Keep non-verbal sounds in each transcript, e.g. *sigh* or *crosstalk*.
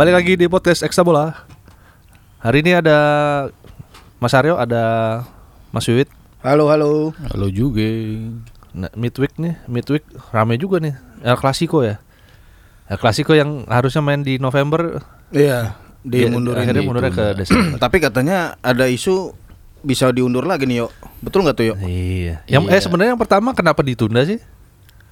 Balik lagi di podcast Ekstra Bola. Hari ini ada Mas Aryo, ada Mas Wiwit. Halo halo. Halo juga. Nah, midweek nih, midweek rame juga nih. El Clasico ya. El Clasico yang harusnya main di November Iya, dimundurin. akhirnya mundurnya ke Desember. Tapi katanya ada isu bisa diundur lagi nih, Yo. Betul nggak tuh, Yo? iya. Yang Iya. eh sebenarnya yang pertama kenapa ditunda sih?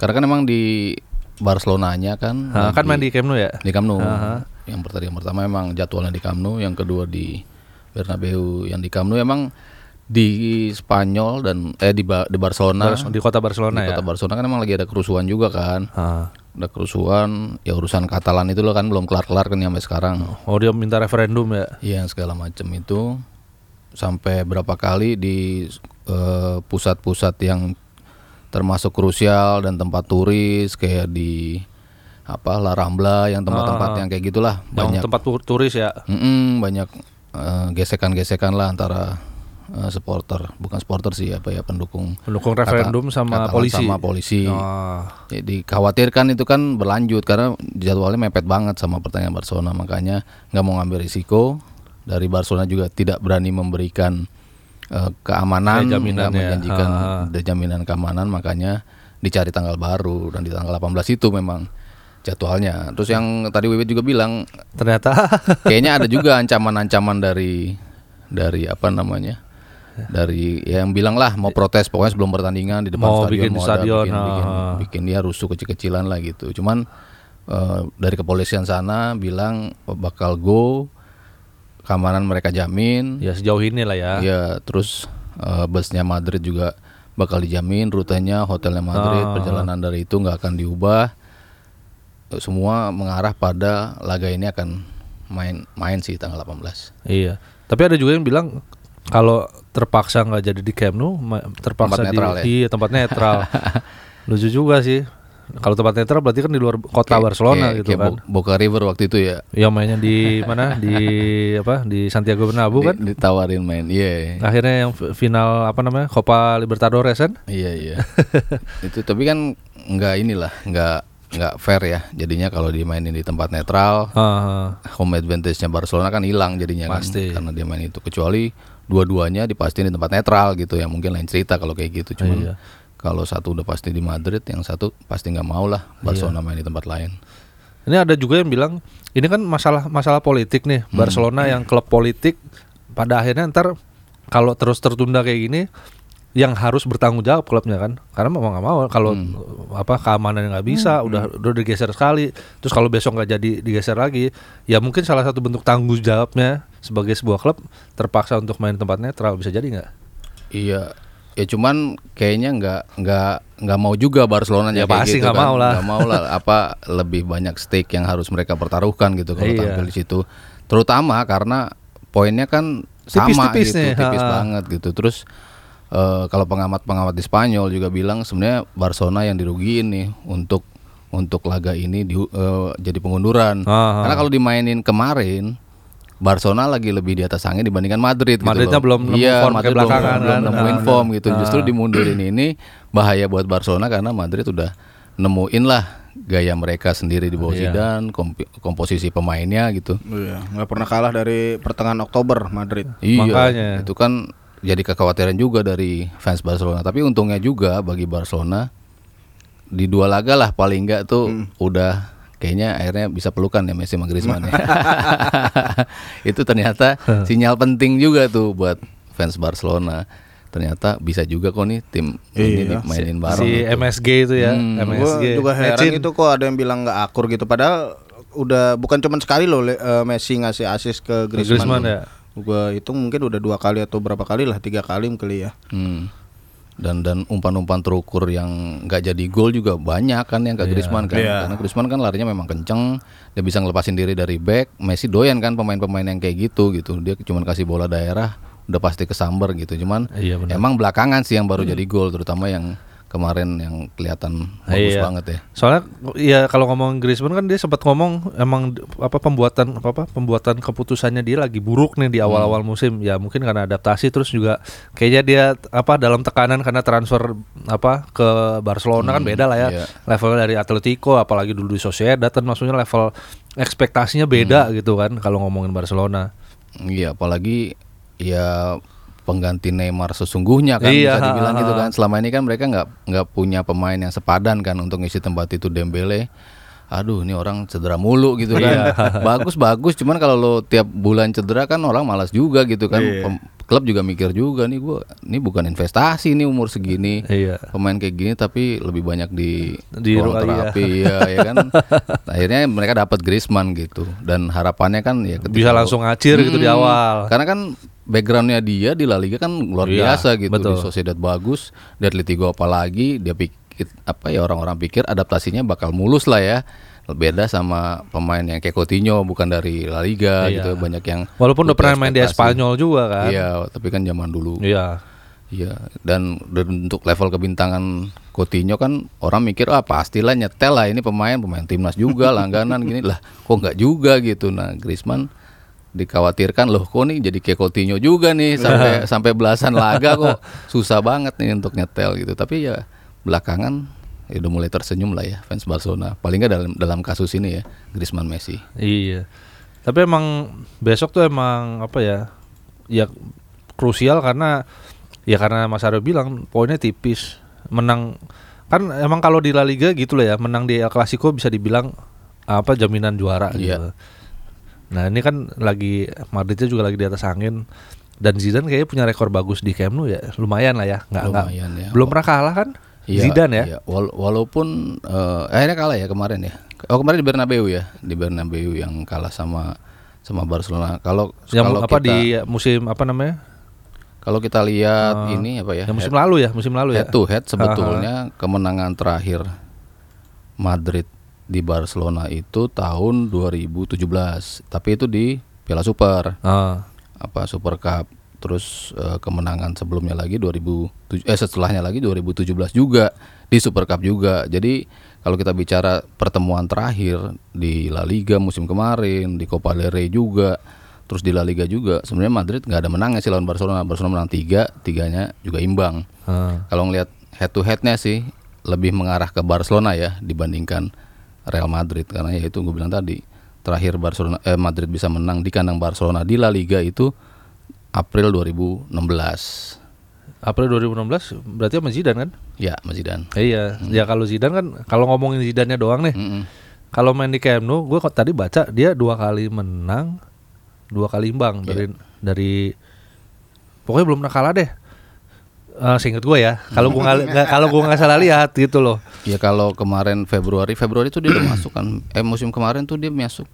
Karena kan emang di Barcelonanya kan Ah, kan main di Camp Nou ya? di Camp Nou. Aha. Yang pertama yang pertama emang jadwalnya di Camp Nou, yang kedua di Bernabeu. Yang di Camp Nou emang di Spanyol dan eh di, Ba- di Barcelona. Bar- di kota Barcelona di ya. kota Barcelona kan emang lagi ada kerusuhan juga kan. Ah. Ada kerusuhan, ya urusan Katalan itu loh kan belum kelar-kelar kan sampai sekarang. Oh dia minta referendum ya. Iya segala macam itu sampai berapa kali di eh, pusat-pusat yang termasuk krusial dan tempat turis kayak di apa La Rambla yang tempat-tempat Ah. yang kayak gitulah Yang banyak tempat tu- turis ya. Mm-mm, banyak eh, gesekan-gesekan lah antara eh, supporter bukan supporter sih apa ya pendukung Pendukung Kata- referendum sama Katalan polisi. sama polisi Oh. jadi khawatirkan itu kan berlanjut karena jadwalnya mepet banget sama pertandingan Barcelona makanya nggak mau ngambil risiko dari Barcelona juga tidak berani memberikan eh, keamanan Kayak jaminan ya. menjanjikan ada jaminan keamanan makanya dicari tanggal baru. Dan di tanggal 18 itu memang jadwalnya. Terus yang tadi Wiwit juga bilang Ternyata. *laughs* kayaknya ada juga *laughs* ancaman-ancaman dari dari apa namanya? Dari ya yang bilang lah mau protes pokoknya sebelum pertandingan di depan Mau stadion bikin ada stadion, bikin, bikin, ah. bikin dia rusuh kecil-kecilan lah gitu. Cuman eh, dari kepolisian sana bilang bakal go keamanan mereka jamin ya sejauh ini lah ya. ya terus eh, busnya Madrid juga bakal dijamin rutenya hotelnya Madrid Ah. perjalanan dari itu nggak akan diubah semua mengarah pada laga ini akan main main sih tanggal 18 Iya. Tapi ada juga yang bilang kalau terpaksa nggak jadi di Camp Nou, terpaksa Tempat di netral ya? iya, tempat netral. *laughs* Lucu juga sih. Kalau tempat netral berarti kan di luar kota Barcelona Kayak- gitu kayak kan. Bo- Boca River waktu itu ya Yang mainnya di mana? Di *laughs* apa? Di Santiago Bernabeu kan. di- ditawarin main iya Akhirnya yang final apa namanya? Copa Libertadores kan? iya *laughs* iya itu tapi kan nggak inilah nggak nggak fair ya jadinya kalau dimainin di tempat netral Ah, home advantage-nya Barcelona kan hilang jadinya Pasti. kan karena dia main itu kecuali dua-duanya dipastiin di tempat netral gitu ya mungkin lain cerita kalau kayak gitu cuman Iya. Kalau satu udah pasti di Madrid yang satu pasti nggak mau lah Iya. Barcelona main di tempat lain Ini ada juga yang bilang ini kan masalah masalah politik nih. Hmm. Barcelona yang klub politik pada akhirnya ntar kalau terus tertunda kayak gini yang harus bertanggung jawab klubnya kan karena mau nggak mau kalau Hmm. apa keamanan nggak bisa udah udah digeser sekali terus kalau besok nggak jadi digeser lagi ya mungkin salah satu bentuk tanggung jawabnya sebagai sebuah klub terpaksa untuk main tempat netral bisa jadi nggak iya ya cuman kayaknya nggak nggak nggak mau juga Barcelona Ya, pasti gitu nggak kan. mau lah. Nggak mau lah apa lebih banyak stake yang harus mereka pertaruhkan gitu kalau Iya. tampil di situ terutama karena poinnya kan sama gitu nih, tipis ha. banget gitu terus eh, kalau pengamat-pengamat di Spanyol juga bilang sebenarnya Barcelona yang dirugiin nih untuk untuk laga ini di, eh, jadi pengunduran Ah, karena kalau dimainin kemarin Barcelona lagi lebih di atas angin dibandingkan Madrid gitu Madridnya loh. belum nemu iya, form Madrid kayak belum, belakangan belum kan. nemuin Ah, form gitu. ah. Justru dimundurin ini bahaya buat Barcelona karena Madrid udah nemuin lah gaya mereka sendiri di bawah Iya. Zidane, kompi- komposisi pemainnya gitu. Iya, nggak pernah kalah dari pertengahan Oktober Madrid. Iya, Makanya. itu kan jadi kekhawatiran juga dari fans Barcelona. Tapi untungnya juga bagi Barcelona di dua laga lah paling enggak tuh Hmm. udah kayaknya akhirnya bisa pelukan ya Messi sama Griezmann ya. *laughs* *laughs* itu ternyata sinyal penting juga tuh buat fans Barcelona. Ternyata bisa juga kok nih tim ini Iya. nih mainin bareng. si gitu. MSG itu ya Hmm. Gue MSG juga heran Mecin. itu kok ada yang bilang nggak akur gitu. Padahal udah bukan cuma sekali loh Le- eh, Messi ngasih assist ke Griezmann Griezmann. ya. Gue hitung mungkin udah dua kali atau berapa kali lah, tiga kali kali ya. Hmm. Dan dan umpan-umpan terukur yang nggak jadi gol juga banyak kan yang ke Griezmann kan. Iya. Karena Griezmann kan larinya memang kenceng, dia bisa ngelepasin diri dari back. Messi doyan kan pemain-pemain yang kayak gitu gitu. Dia cuma kasih bola daerah udah pasti kesambar gitu. Cuman Iya, benar. emang belakangan sih yang baru jadi gol terutama yang kemarin yang kelihatan bagus Iya. banget ya. Soalnya ya kalau ngomong Griezmann kan dia sempat ngomong emang apa pembuatan apa, apa pembuatan keputusannya dia lagi buruk nih di awal-awal musim. Ya mungkin karena adaptasi terus juga kayaknya dia apa dalam tekanan karena transfer apa ke Barcelona kan beda lah ya. iya. Levelnya dari Atletico apalagi dulu di Sociedad kan maksudnya level ekspektasinya beda gitu kan kalau ngomongin Barcelona. Iya, apalagi ya pengganti Neymar sesungguhnya kan Iya, bisa dibilang ha, gitu kan. Selama ini kan mereka nggak nggak punya pemain yang sepadan kan untuk ngisi tempat itu Dembele. Aduh, ini orang cedera mulu gitu Iya. kan. bagus bagus, cuman kalau lo tiap bulan cedera kan orang malas juga gitu kan. Iya. Klub juga mikir juga nih gua ini bukan investasi nih umur segini. Iya. Pemain kayak gini tapi lebih banyak di Di ruang iya. terapi ya, ya kan. *laughs* Akhirnya mereka dapat Griezmann gitu dan harapannya kan ya Bisa langsung ngacir gitu di Hmm, awal. Karena kan backgroundnya dia di La Liga kan luar Iya, biasa gitu betul. di Sociedad bagus, di Atletico apalagi dia pikir apa ya orang-orang pikir adaptasinya bakal mulus lah ya. Beda sama pemain yang kayak Coutinho bukan dari La Liga Iya. gitu banyak yang Walaupun udah pernah main di. Spanyol juga kan. Iya, tapi kan zaman dulu. Iya. Iya, dan dan untuk level kebintangan Coutinho kan orang mikir ah pastilah nyetel lah ini pemain pemain timnas juga langganan gini lah kok nggak juga gitu. Nah Griezmann dikhawatirkan loh kok nih jadi kayak Coutinho juga nih *laughs* sampai sampai belasan laga kok susah banget nih untuk nyetel gitu. Tapi ya belakangan ya udah mulai tersenyum lah ya fans Barcelona. Paling nggak dalam dalam kasus ini ya Griezmann Messi. Iya. Tapi emang besok tuh emang apa ya? Ya krusial karena ya karena Mas Aryo bilang poinnya tipis. Menang kan emang kalau di La Liga gitu lah ya, menang di El Clasico bisa dibilang apa jaminan juara gitu. Nah, ini kan lagi Madridnya juga lagi di atas angin dan Zidane kayaknya punya rekor bagus di Camp Nou ya. Lumayan lah ya. Nggak, nggak- Lumayan ya. Belum pernah kalah kan? Iya, Zidane ya. iya. Wala- walaupun eh, akhirnya kalah ya kemarin ya. Oh kemarin di Bernabeu ya, di Bernabeu yang kalah sama sama Barcelona. Kalau Yang kalau apa kita, di musim apa namanya? kalau kita lihat ini apa ya? Yang musim head, lalu ya, musim lalu ya. head to head sebetulnya kemenangan terakhir Madrid di Barcelona itu tahun 2017. Tapi itu di Piala Super. Ah. apa Super Cup terus eh, kemenangan sebelumnya lagi 2007 eh setelahnya lagi 2017 juga di Super Cup juga jadi kalau kita bicara pertemuan terakhir di La Liga musim kemarin di Copa del Rey juga terus di La Liga juga sebenarnya Madrid nggak ada menangnya sih lawan Barcelona Barcelona menang tiga tiganya juga imbang Ah. kalau ngelihat head to headnya sih lebih mengarah ke Barcelona ya dibandingkan Real Madrid karena ya itu gue bilang tadi terakhir Barcelona eh, Madrid bisa menang di kandang Barcelona di La Liga itu April 2016 April 2016 berarti sama Zidane kan? ya Mas Zidane Eh, iya, ya kalau Zidane kan kalau ngomongin Zidane doang nih. Mm-mm. Kalau main di Camp Nou, gue tadi baca dia dua kali menang, dua kali imbang dari dari pokoknya belum pernah kalah deh. Eh seinget gue ya, kalau gue nggak kalau gue nggak salah lihat gitu loh. ya kalau kemarin Februari Februari itu dia udah masuk kan. Eh musim kemarin tuh dia masuk.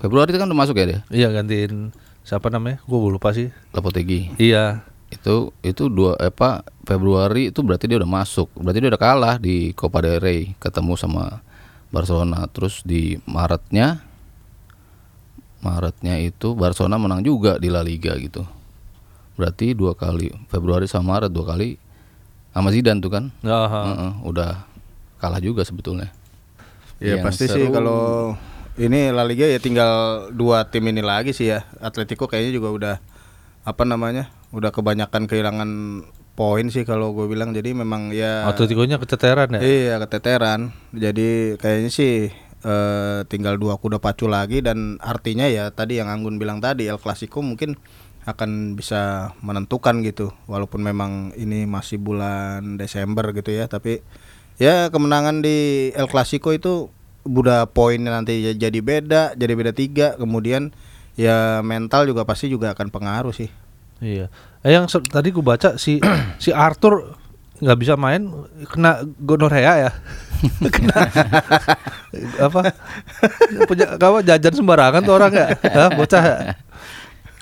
Februari itu kan udah masuk ya dia? Iya gantiin siapa namanya? Gue lupa sih. Lopetegi Iya, itu itu dua eh, apa Februari itu berarti dia udah masuk. Berarti dia udah kalah di Copa del Rey ketemu sama Barcelona. Terus di Maretnya Maretnya itu Barcelona menang juga di La Liga gitu berarti dua kali Februari sama Maret dua kali sama Zidane tuh kan. Heeh, udah kalah juga sebetulnya Ya Yang pasti sih seru- kalau ini La Liga ya tinggal dua tim ini lagi sih ya. Atletico kayaknya juga udah apa namanya? Udah kebanyakan kehilangan poin sih kalau gue bilang. Jadi memang ya Atletico-nya keteteran ya. Iya keteteran. Jadi kayaknya sih eh, tinggal dua kuda pacu lagi dan artinya ya tadi yang Anggun bilang tadi El Clasico mungkin akan bisa menentukan gitu. Walaupun memang ini masih bulan Desember gitu ya, tapi ya kemenangan di El Clasico itu udah poinnya nanti ya jadi beda, jadi beda tiga. Kemudian ya mental juga pasti juga akan pengaruh sih. Iya. Eh yang tadi gue baca si *clears throat* si Arthur nggak bisa main kena gonorrea ya. *laughs* kena apa? Punya kawan jajan sembarangan tuh orang ya? *laughs* Hah, bocah.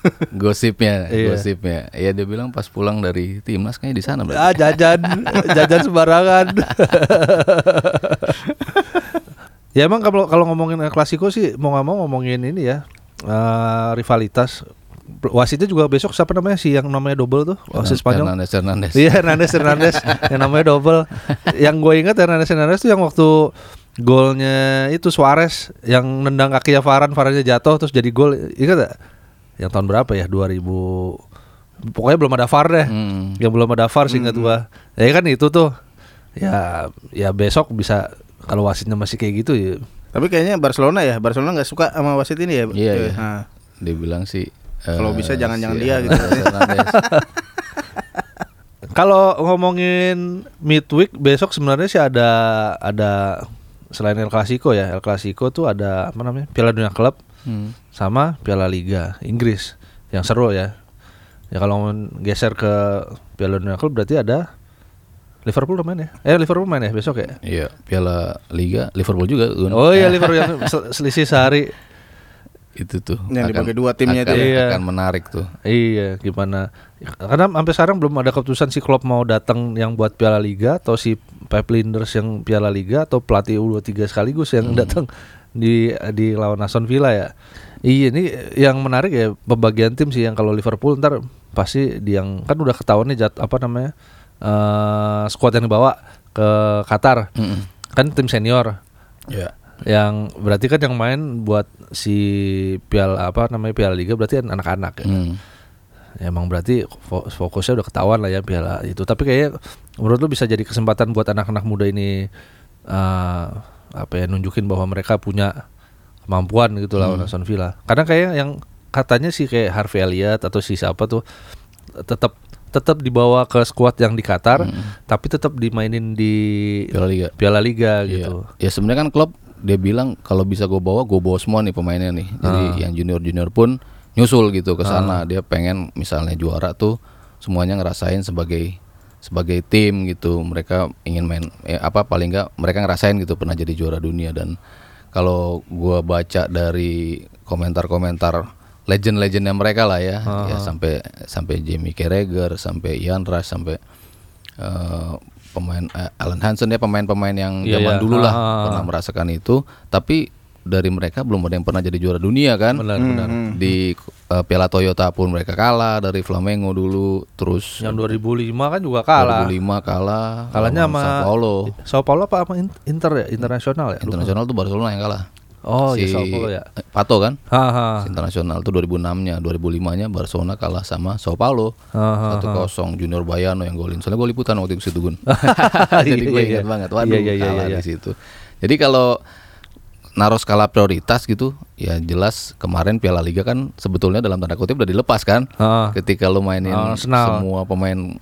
Ya? gosipnya Iya. gosipnya ya dia bilang pas pulang dari timnas kayaknya di sana berarti Ah jajan jajan sembarangan. ya emang kalau kalau ngomongin El Clasico sih mau nggak mau ngomongin ini ya eh, rivalitas wasitnya juga besok siapa namanya si yang namanya double tuh wasit Spanyol. Hernandez Hernandez. Iya Hernandez Hernandez yang namanya double. Yang gue ingat Hernandez Hernandez tuh yang waktu golnya itu Suarez yang nendang kakinya Varane, Varane jatuh terus jadi gol. Ingat gak? Yang tahun berapa ya? 2000 Pokoknya belum ada VAR deh. Hmm. Yang belum ada VAR sih ingat gua. Ya kan itu tuh. Ya ya besok bisa kalau wasitnya masih kayak gitu ya. Tapi kayaknya Barcelona ya, Barcelona nggak suka sama wasit ini ya. Iya, iya. Nah, Dia bilang sih Kalau eh, bisa jangan-jangan si dia gitu. *laughs* Kalau ngomongin midweek besok sebenarnya sih ada ada selain El Clasico ya. El Clasico tuh ada apa namanya? Piala Dunia Klub Hmm. Sama Piala Liga Inggris yang seru ya. Ya kalau mau geser ke Piala Dunia Klub berarti ada Liverpool main ya? Eh Liverpool main ya besok ya? Iya, Piala Liga Liverpool juga. Oh iya Liverpool yang sel- selisih sehari. itu tuh Yang dibagi dua timnya akan, itu ya. akan menarik tuh. Iya, gimana? Karena sampai sekarang belum ada keputusan si Klopp mau datang yang buat Piala Liga atau si Pep Linders yang Piala Liga atau pelatih U23 sekaligus yang datang di di lawan Aston Villa ya. Iya, ini yang menarik ya pembagian tim sih yang kalau Liverpool ntar pasti di yang kan udah ketahuan nih jat, apa namanya? eh squad yang dibawa ke Qatar. Mm-mm. Kan tim senior Ya. yang berarti kan yang main buat si Piala apa namanya Piala Liga berarti kan anak-anak ya. Ya, emang berarti fo- fokusnya udah ketahuan lah ya piala itu. Tapi kayaknya menurut lu bisa jadi kesempatan buat anak-anak muda ini eh apa ya nunjukin bahwa mereka punya kemampuan gitu lawan Aston Villa. Karena kayak yang katanya sih kayak Harvey Elliott atau si siapa tuh tetap tetap dibawa ke squad yang di Qatar, tapi tetap dimainin di Piala Liga. Piala Liga Iya. gitu. Ya sebenarnya kan klub dia bilang kalau bisa gue bawa gue bawa semua nih pemainnya nih. Jadi Ah. yang junior junior pun nyusul gitu ke sana. Dia pengen misalnya juara tuh semuanya ngerasain sebagai sebagai tim gitu. Mereka ingin main eh, apa paling enggak mereka ngerasain gitu pernah jadi juara dunia dan kalau gua baca dari komentar-komentar legend-legendnya mereka lah ya, ya sampai sampai Jamie Carragher, sampai Ian Rush, sampai eh, pemain eh, Alan Hansen ya pemain-pemain yang Iya, zaman iya. dulu lah Ah. pernah merasakan itu tapi dari mereka belum ada yang pernah jadi juara dunia kan Benar, benar. di eh, Piala Toyota pun mereka kalah dari Flamengo dulu terus Yang 2005 kan juga kalah. 2005 kalah Kalahnya sama Sao Paulo Sao Paulo apa sama In- Inter ya? Internasional ya? Internasional tuh Barcelona yang kalah Oh, si ya Sao Paulo ya. Pato kan Haha. internasional tuh 2006-nya 2005-nya Barcelona kalah sama Sao Paulo satu kosong Junior Bayano yang golin soalnya gue liputan waktu itu situ Gun *laughs* *laughs* jadi Iya, gue iya. ingat banget waduh Iya, iya, iya, kalah iya. di situ jadi kalau naruh skala prioritas gitu ya jelas kemarin Piala Liga kan sebetulnya dalam tanda kutip udah dilepas kan Heeh. ketika lu mainin Arsenal. semua pemain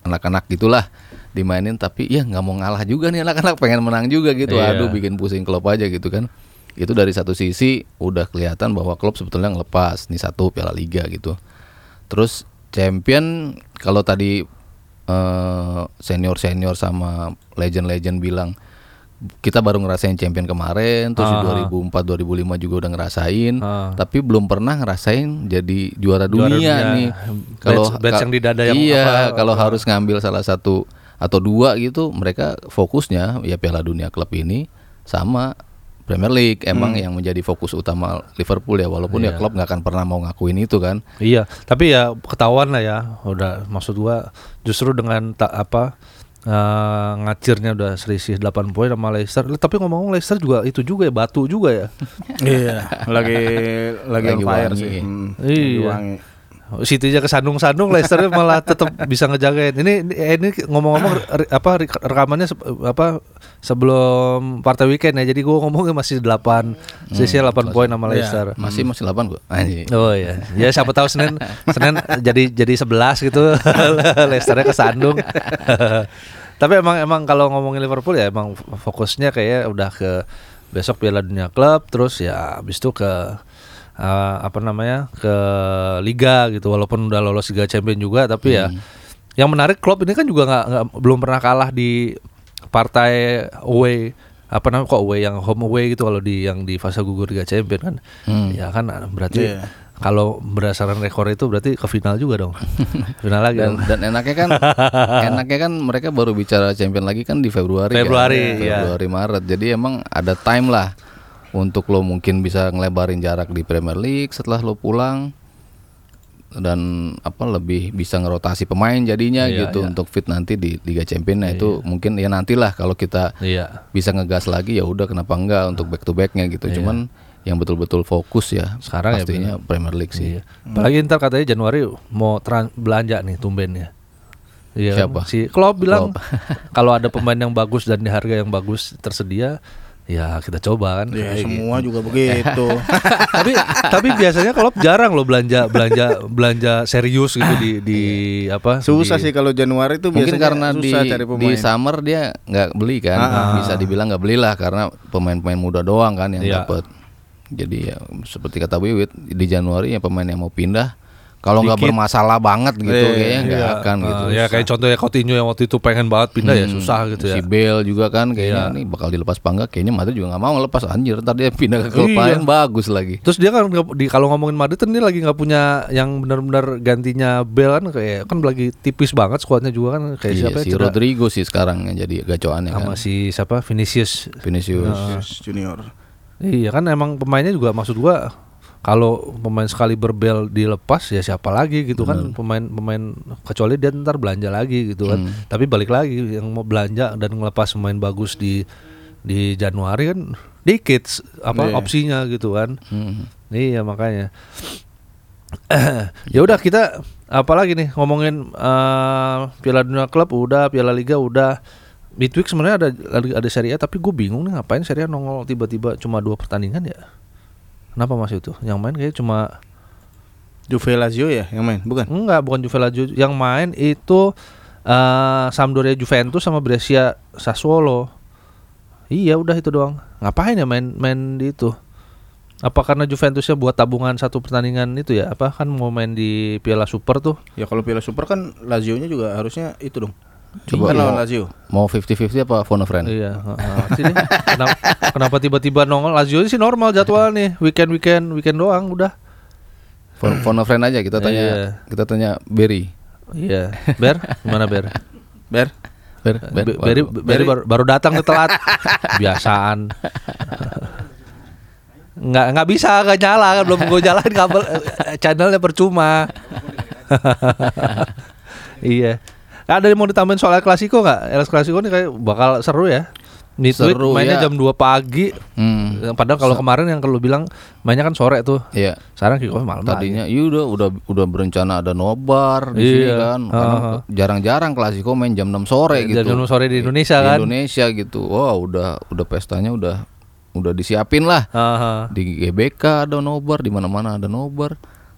anak-anak gitulah dimainin tapi ya nggak mau ngalah juga nih anak-anak pengen menang juga gitu Iya. aduh bikin pusing klub aja gitu kan itu dari satu sisi udah kelihatan bahwa klub sebetulnya ngelepas nih satu Piala Liga gitu terus champion kalau tadi senior senior sama legend legend bilang kita baru ngerasain champion kemarin terus di 2004 2005 juga udah ngerasain Ah. tapi belum pernah ngerasain jadi juara Juara dunia, dunia. nih Badge- badge ka- yang di dada yang iya kalau harus ngambil salah satu atau dua gitu mereka fokusnya ya Piala Dunia klub ini sama Premier League emang Hmm. yang menjadi fokus utama Liverpool ya walaupun ya Iya. klub nggak akan pernah mau ngakuin itu kan Iya, tapi ya ketahuan lah ya. Udah maksud gua justru dengan tak apa eh, ngacirnya udah selisih 8 poin sama Leicester. Tapi ngomong-ngomong Leicester juga itu juga ya batu juga ya. Iya, lagi lagi, Lagi on fire wangi. sih. Hmm, lagi Iya. wangi. City aja kesandung-sandung Leicester malah tetap bisa ngejagain. Ini ini, eh, ini ngomong-ngomong re- apa re- rekamannya se- apa sebelum partai weekend ya. Jadi gua ngomongnya masih 8 sisi 8 poin sama Leicester. masih masih 8 kok Anjing. Oh iya. Ya siapa tahu Senin Senin jadi jadi 11 gitu. *laughs* Leicesternya kesandung. *laughs* Tapi emang emang kalau ngomongin Liverpool ya emang fokusnya kayak udah ke besok Piala Dunia Klub terus ya habis itu ke eh, apa namanya? ke liga gitu walaupun udah lolos Liga Champions juga tapi ya yang menarik Klopp ini kan juga nggak belum pernah kalah di partai away apa namanya kok away yang home away gitu kalau di yang di fase gugur Liga Champions kan Hmm. ya kan berarti Iya. kalau berdasarkan rekor itu berarti ke final juga dong *laughs* final lagi dan, dong. dan enaknya kan *laughs* enaknya kan mereka baru bicara champion lagi kan di Februari kan? Februari, iya. Februari Maret jadi emang ada time lah untuk lo mungkin bisa ngelebarin jarak di Premier League setelah lo pulang dan apa lebih bisa ngerotasi pemain jadinya Iya, gitu iya. untuk fit nanti di Liga Champions nah itu mungkin ya nantilah kalau kita Iya. bisa ngegas lagi ya udah kenapa enggak untuk back to backnya gitu cuman yang betul-betul fokus ya Sekarang ya pastinya Premier League sih Iya. Apalagi ntar katanya Januari mau tran- belanja nih tumbennya. Iya. kan? Siapa? Si Klopp bilang *laughs* kalau ada pemain yang bagus dan di harga yang bagus tersedia, ya kita coba kan. Ya, semua juga begitu. *laughs* tapi tapi biasanya Klopp jarang loh belanja belanja belanja serius gitu di di apa? Susah di- sih kalau Januari itu mungkin karena di susah cari di pemain. summer dia nggak beli kan bisa dibilang nggak belilah karena pemain-pemain muda doang kan yang Iya. dapat jadi ya seperti kata Wiwit di Januari ya pemain yang mau pindah kalau nggak bermasalah banget gitu Iya, kayaknya nggak Iya, akan gitu eh, ya kayak contohnya Coutinho yang waktu itu pengen banget pindah ya Hmm, susah gitu ya. Si Bale juga kan kayaknya Iya. nih bakal dilepas apa enggak Kayaknya Madrid juga nggak mau ngelepas anjir Ntar dia pindah ke klub Iya. lain bagus lagi Terus dia kan di kalau ngomongin Madrid kan dia lagi nggak punya yang benar-benar gantinya Bale kan kayak kan lagi tipis banget skuadnya juga kan kayak Iya, siapa si ya. Rodrigo sih sekarang yang jadi gacoannya sama kan si siapa Vinicius. Vinicius Yes, Junior. Iya kan emang pemainnya juga maksud gua kalau pemain sekali berbel dilepas ya siapa lagi gitu kan pemain-pemain kecuali dia ntar belanja lagi gitu kan. Tapi balik lagi yang mau belanja dan ngelepas pemain bagus di di Januari kan dikit apa Iya. opsinya gitu kan. Hmm. Iya makanya. *clears throat* ya udah kita apalagi nih ngomongin eh, Piala Dunia Klub udah, Piala Liga udah. Midweek sebenarnya ada ada Serie A tapi gue bingung nih ngapain Serie A nongol tiba-tiba cuma dua pertandingan ya. Kenapa Mas itu? Yang main kayak cuma Juve Lazio ya yang main, bukan? enggak bukan Juve Lazio. Yang main itu eh Sampdoria Juventus sama Brescia Sassuolo. Iya udah itu doang. Ngapain ya main main di itu? Apa karena Juventusnya buat tabungan satu pertandingan itu ya? Apa kan mau main di Piala Super tuh? Ya kalau Piala Super kan Lazio-nya juga harusnya itu dong. Coba Kan lawan Lazio. Mau 50-50 apa phone a friend? Iya, deh. kenapa, kenapa tiba-tiba nongol Lazio sih normal jadwal nih, weekend weekend weekend doang udah. Phone, phone a friend aja kita tanya Iya. kita tanya Berry. Iya, Ber, gimana Ber? Ber. Ber, Ber, Be- Berry, waduh. Berry baru, baru datang tuh telat. Biasaan. Nggak nggak bisa nggak nyala kan belum gue nyalain kabel eh, channelnya percuma. *laughs* iya. Ada yang mau ditambahin soal El Clasico nggak? El Clasico ini kayak bakal seru ya. Midweek Seru, mainnya ya. jam 2 pagi. Hmm. Padahal kalau kemarin yang kalau bilang mainnya kan sore tuh. Iya. Sekarang kick off malam Tadinya iya udah udah udah berencana ada nobar di sini Iya. kan. Karena Heeh. jarang-jarang klasiko main jam 6 sore Jam gitu. 6 sore di Indonesia Di kan. Indonesia gitu. Wah, udah udah pestanya udah udah disiapin lah. Aha. Di GBK ada nobar, di mana-mana ada nobar.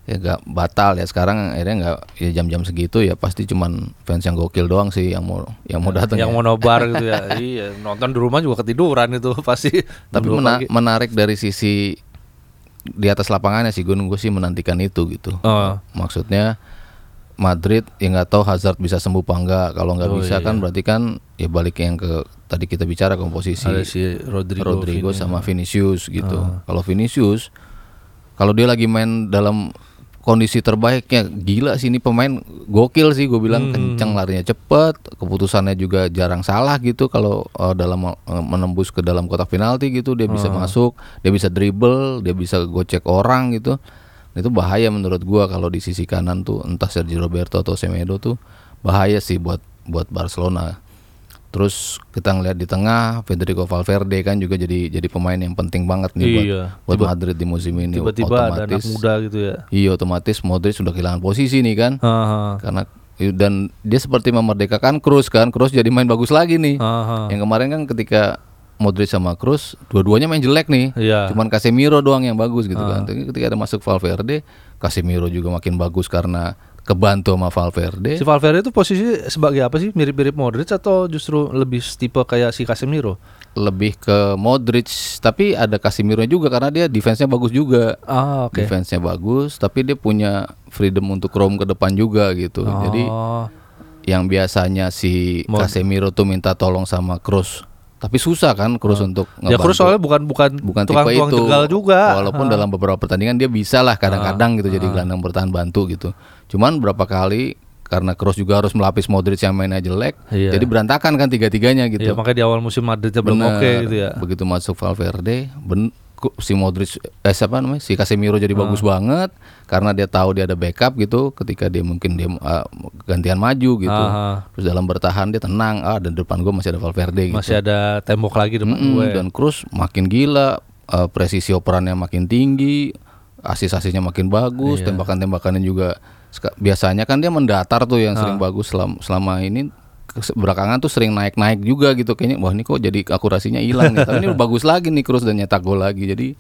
Ya gak batal ya sekarang akhirnya nggak ya jam-jam segitu ya pasti cuman fans yang gokil doang sih yang mau yang mau datang. yang ya. mau nobar gitu ya. *laughs* iya, nonton di rumah juga ketiduran itu *laughs* pasti. Tapi mena- pagi. menarik dari sisi di atas lapangannya sih gue sih menantikan itu gitu. Oh. Maksudnya Madrid ya nggak tahu Hazard bisa sembuh apa enggak. Kalau nggak Oh, bisa iya. kan berarti kan ya balik yang ke tadi kita bicara komposisi Ada si Rodrigo, Rodrigo, Vini. sama Vinicius gitu. Ah. Kalau Vinicius kalau dia lagi main dalam kondisi terbaiknya. Gila sih ini pemain gokil sih gue bilang. Hmm. kencang larinya cepet keputusannya juga jarang salah gitu kalau uh, dalam uh, menembus ke dalam kotak penalti gitu. Dia bisa Ah. masuk dia bisa dribble dia bisa gocek orang gitu. Itu bahaya menurut gua kalau di sisi kanan tuh entah Sergio Roberto atau Semedo tuh bahaya sih buat buat Barcelona Terus kita ngeliat di tengah Federico Valverde kan juga jadi jadi pemain yang penting banget nih buat Iya. buat Tiba- Madrid di musim ini. Tiba-tiba ada anak muda gitu ya. Iya otomatis Modric sudah kehilangan posisi nih kan. Aha. Karena dan dia seperti memerdekakan Kroos kan. Kroos jadi main bagus lagi nih. Aha. Yang kemarin kan ketika Modric sama Kroos dua-duanya main jelek nih. Iya. Cuman Casemiro doang yang bagus gitu kan. Tapi ketika ada masuk Valverde, Casemiro juga makin bagus karena kebantu sama Valverde. Si Valverde itu posisi sebagai apa sih? Mirip-mirip Modric atau justru lebih tipe kayak si Casemiro? lebih ke Modric tapi ada Casemiro juga karena dia defense-nya bagus juga. Ah, oke. Defense-nya bagus tapi dia punya freedom untuk roam ke depan juga gitu. Jadi Oh. yang biasanya si Mod- Casemiro tuh minta tolong sama Kroos. Tapi susah kan Kroos untuk Ya ngebantu. soalnya bukan bukan, bukan tipe tukang-tukang itu. jegal juga. Walaupun Ah. dalam beberapa pertandingan dia bisa lah kadang-kadang gitu jadi gelandang bertahan bantu gitu. Cuman berapa kali karena Kroos juga harus melapis Modric yang mainnya jelek, Iya. jadi berantakan kan tiga-tiganya gitu. Iya, makanya di awal musim Madridnya belum oke gitu ya. Begitu masuk Valverde, ben- si Modric eh siapa namanya si Casemiro jadi Ah. bagus banget karena dia tahu dia ada backup gitu ketika dia mungkin dia uh, gantian maju gitu Ah. terus dalam bertahan dia tenang ah dan depan gue masih ada Valverde gitu Masih ada tembok lagi depan Mm-mm, gue. dan Cruz makin gila uh, presisi operannya makin tinggi asis-asisnya makin bagus Iya. tembakan-tembakannya juga biasanya kan dia mendatar tuh yang Ah. sering bagus selama, selama ini belakangan tuh sering naik-naik juga gitu kayaknya wah ini kok jadi akurasinya hilang nih tapi ini bagus lagi nih Cruz dan nyetak gol lagi jadi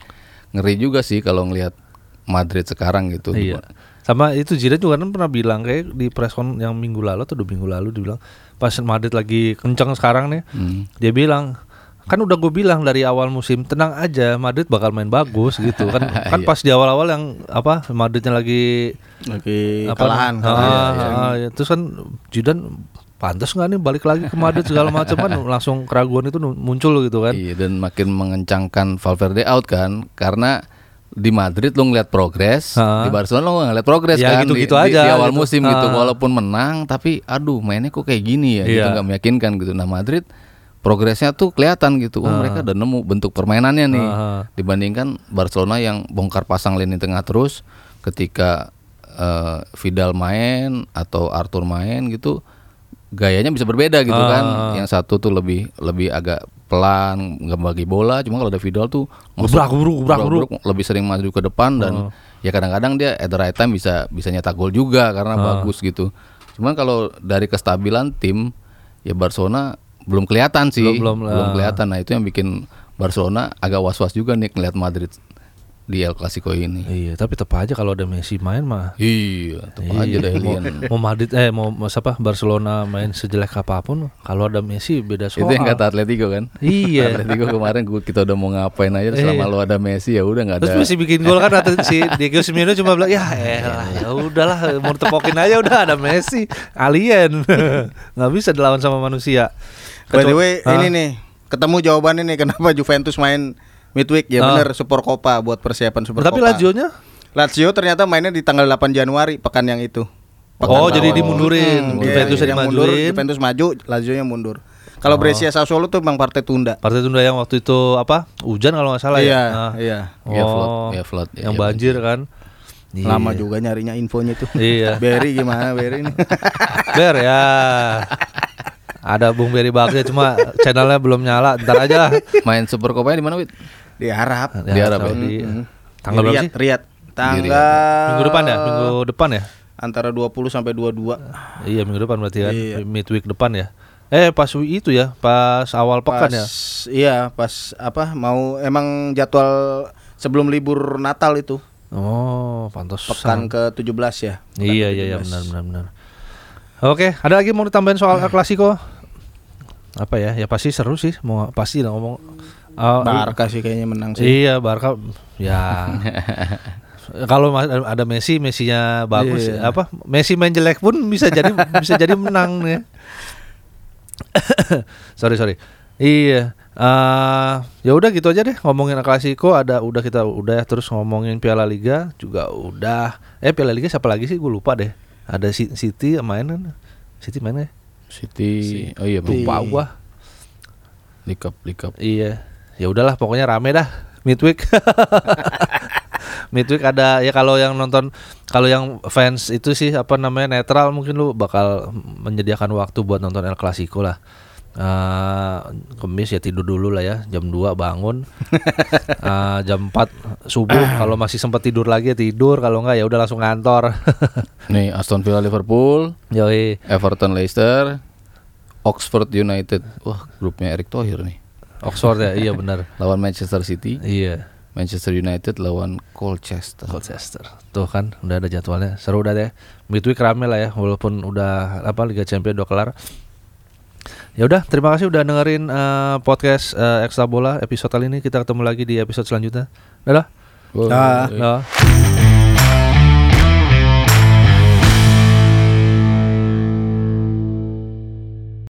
ngeri juga sih kalau ngelihat Madrid sekarang gitu Iya. Sama itu Zidane juga kan pernah bilang kayak di press con yang minggu lalu atau dua minggu lalu dia bilang pas Madrid lagi kencang sekarang nih Hmm. dia bilang kan udah gue bilang dari awal musim tenang aja Madrid bakal main bagus gitu kan *laughs* kan Iya. pas di awal-awal yang apa Madridnya lagi lagi apa kalahan ah, kalahan. ah, ya. terus kan Zidane pantas nggak nih balik lagi ke Madrid segala macam kan *laughs* langsung keraguan itu muncul gitu kan Iya dan makin mengencangkan Valverde out kan karena di Madrid lo ngeliat progres, di Barcelona lo ngeliat progres Ya, kan gitu-gitu di, di- aja di awal gitu. musim gitu Ha. walaupun menang tapi aduh mainnya kok kayak gini ya gitu Iya. nggak meyakinkan gitu. Nah Madrid progresnya tuh kelihatan gitu. Oh mereka udah nemu bentuk permainannya nih Ha. dibandingkan Barcelona yang bongkar pasang lini tengah terus ketika eh, Vidal main atau Arthur main gitu gayanya bisa berbeda gitu Ah. kan. Yang satu tuh lebih lebih agak pelan nggak bagi bola, cuma kalau ada Vidal tuh Gebrak, gebruk, gebrak, gebrak, lebih sering maju ke depan dan ya kadang-kadang dia at the right time bisa bisa nyetak gol juga karena bagus gitu. Cuman kalau dari kestabilan tim ya Barcelona belum kelihatan sih, Belum- belum, ah. kelihatan. Nah itu yang bikin Barcelona agak was-was juga nih ngeliat Madrid di El Clasico ini. iya tapi tetap aja kalau ada Messi main mah Iya, tetap aja Iya, deh mau, Lian. *laughs* mau Madrid eh mau, mau siapa Barcelona main sejelek apa pun kalau ada Messi beda soal. Itu yang kata Atletico kan? Iya. *laughs* Atletico kemarin gua, kita udah mau ngapain aja selama Iya. lo ada Messi ya udah nggak ada. Terus Messi bikin gol kan atau si Diego Simeone cuma bilang ya elah ya udahlah mau tepokin aja udah ada Messi alien *laughs* nggak bisa dilawan sama manusia. By the way, ini nih ketemu jawabannya nih kenapa Juventus main midweek ya Ah. bener Super Copa buat persiapan Super Tapi Copa. Lazio-nya Lazio ternyata mainnya di tanggal 8 Januari pekan yang itu. Pekan Oh, jadi awal. dimundurin. Hmm, Juventus dia yang mundur. Juventus maju, Lazio yang mundur. Kalau Brescia Sassuolo tuh bang partai tunda. partai tunda yang waktu itu apa hujan kalau nggak salah Iya, ya. Ah. iya. Iya, flood. Oh, Iya, flood. Iya, yang iya, banjir kan. Lama Iya. juga nyarinya infonya tuh. Iya. *laughs* Berry gimana Berry ini? *laughs* Ber ya. Ada Bung Beri Bagja cuma channelnya belum nyala. Ntar aja lah. Main Super Copa di mana, Wit? Di Arab. Di Arab ya? Saudi. Mm-mm. Tanggal Di berapa sih? Riyadh. Tanggal Minggu depan ya? Minggu depan ya? antara 20 sampai 22. Iya minggu depan berarti kan Iya. midweek depan ya. Eh pas itu ya, pas awal pekan ya. Pas- Iya, pas apa mau emang jadwal sebelum libur Natal itu. Oh, pantas. Pekan ke-17 ya. Pekan Iya iya iya ke-17. benar benar benar. Oke, ada lagi mau ditambahin soal El Clasico? Apa ya? Ya pasti seru sih, mau pasti lah ngomong. Uh, Barca sih kayaknya menang sih. Iya, Barca ya. *laughs* Kalau ada Messi, Messinya bagus Iya. apa? Messi main jelek pun bisa jadi *laughs* bisa jadi menang nih. *coughs* sorry sorry. Iya. eh ya udah gitu aja deh ngomongin El Clasico ada udah kita udah terus ngomongin Piala Liga juga udah. Eh Piala Liga siapa lagi sih? Gue lupa deh. Ada City main kan? City main ya? City. Oh iya, Lupa gua. Di cup. Iya. Ya udahlah pokoknya rame dah midweek. *laughs* midweek ada ya kalau yang nonton kalau yang fans itu sih apa namanya netral mungkin lu bakal menyediakan waktu buat nonton El Clasico lah. Eh, kemis ya tidur dulu lah ya jam 2 bangun *laughs* Eh, jam 4 subuh *clears throat* kalau masih sempat tidur lagi ya tidur kalau enggak ya udah langsung kantor *laughs* Nih Aston Villa Liverpool, yoi Everton Leicester, Oxford United. Wah, grupnya Erick Thohir nih. Oxford ya iya benar *laughs* Lawan Manchester City, iya Manchester United lawan Colchester. Colchester. Tuh kan udah ada jadwalnya. Seru udah deh. Midweek rame lah ya walaupun udah apa Liga Champions udah kelar. Ya udah, terima kasih udah dengerin eh, podcast eh, Ekstra Bola episode kali ini. Kita ketemu lagi di episode selanjutnya. Dadah. Wah. Dah. Dadah.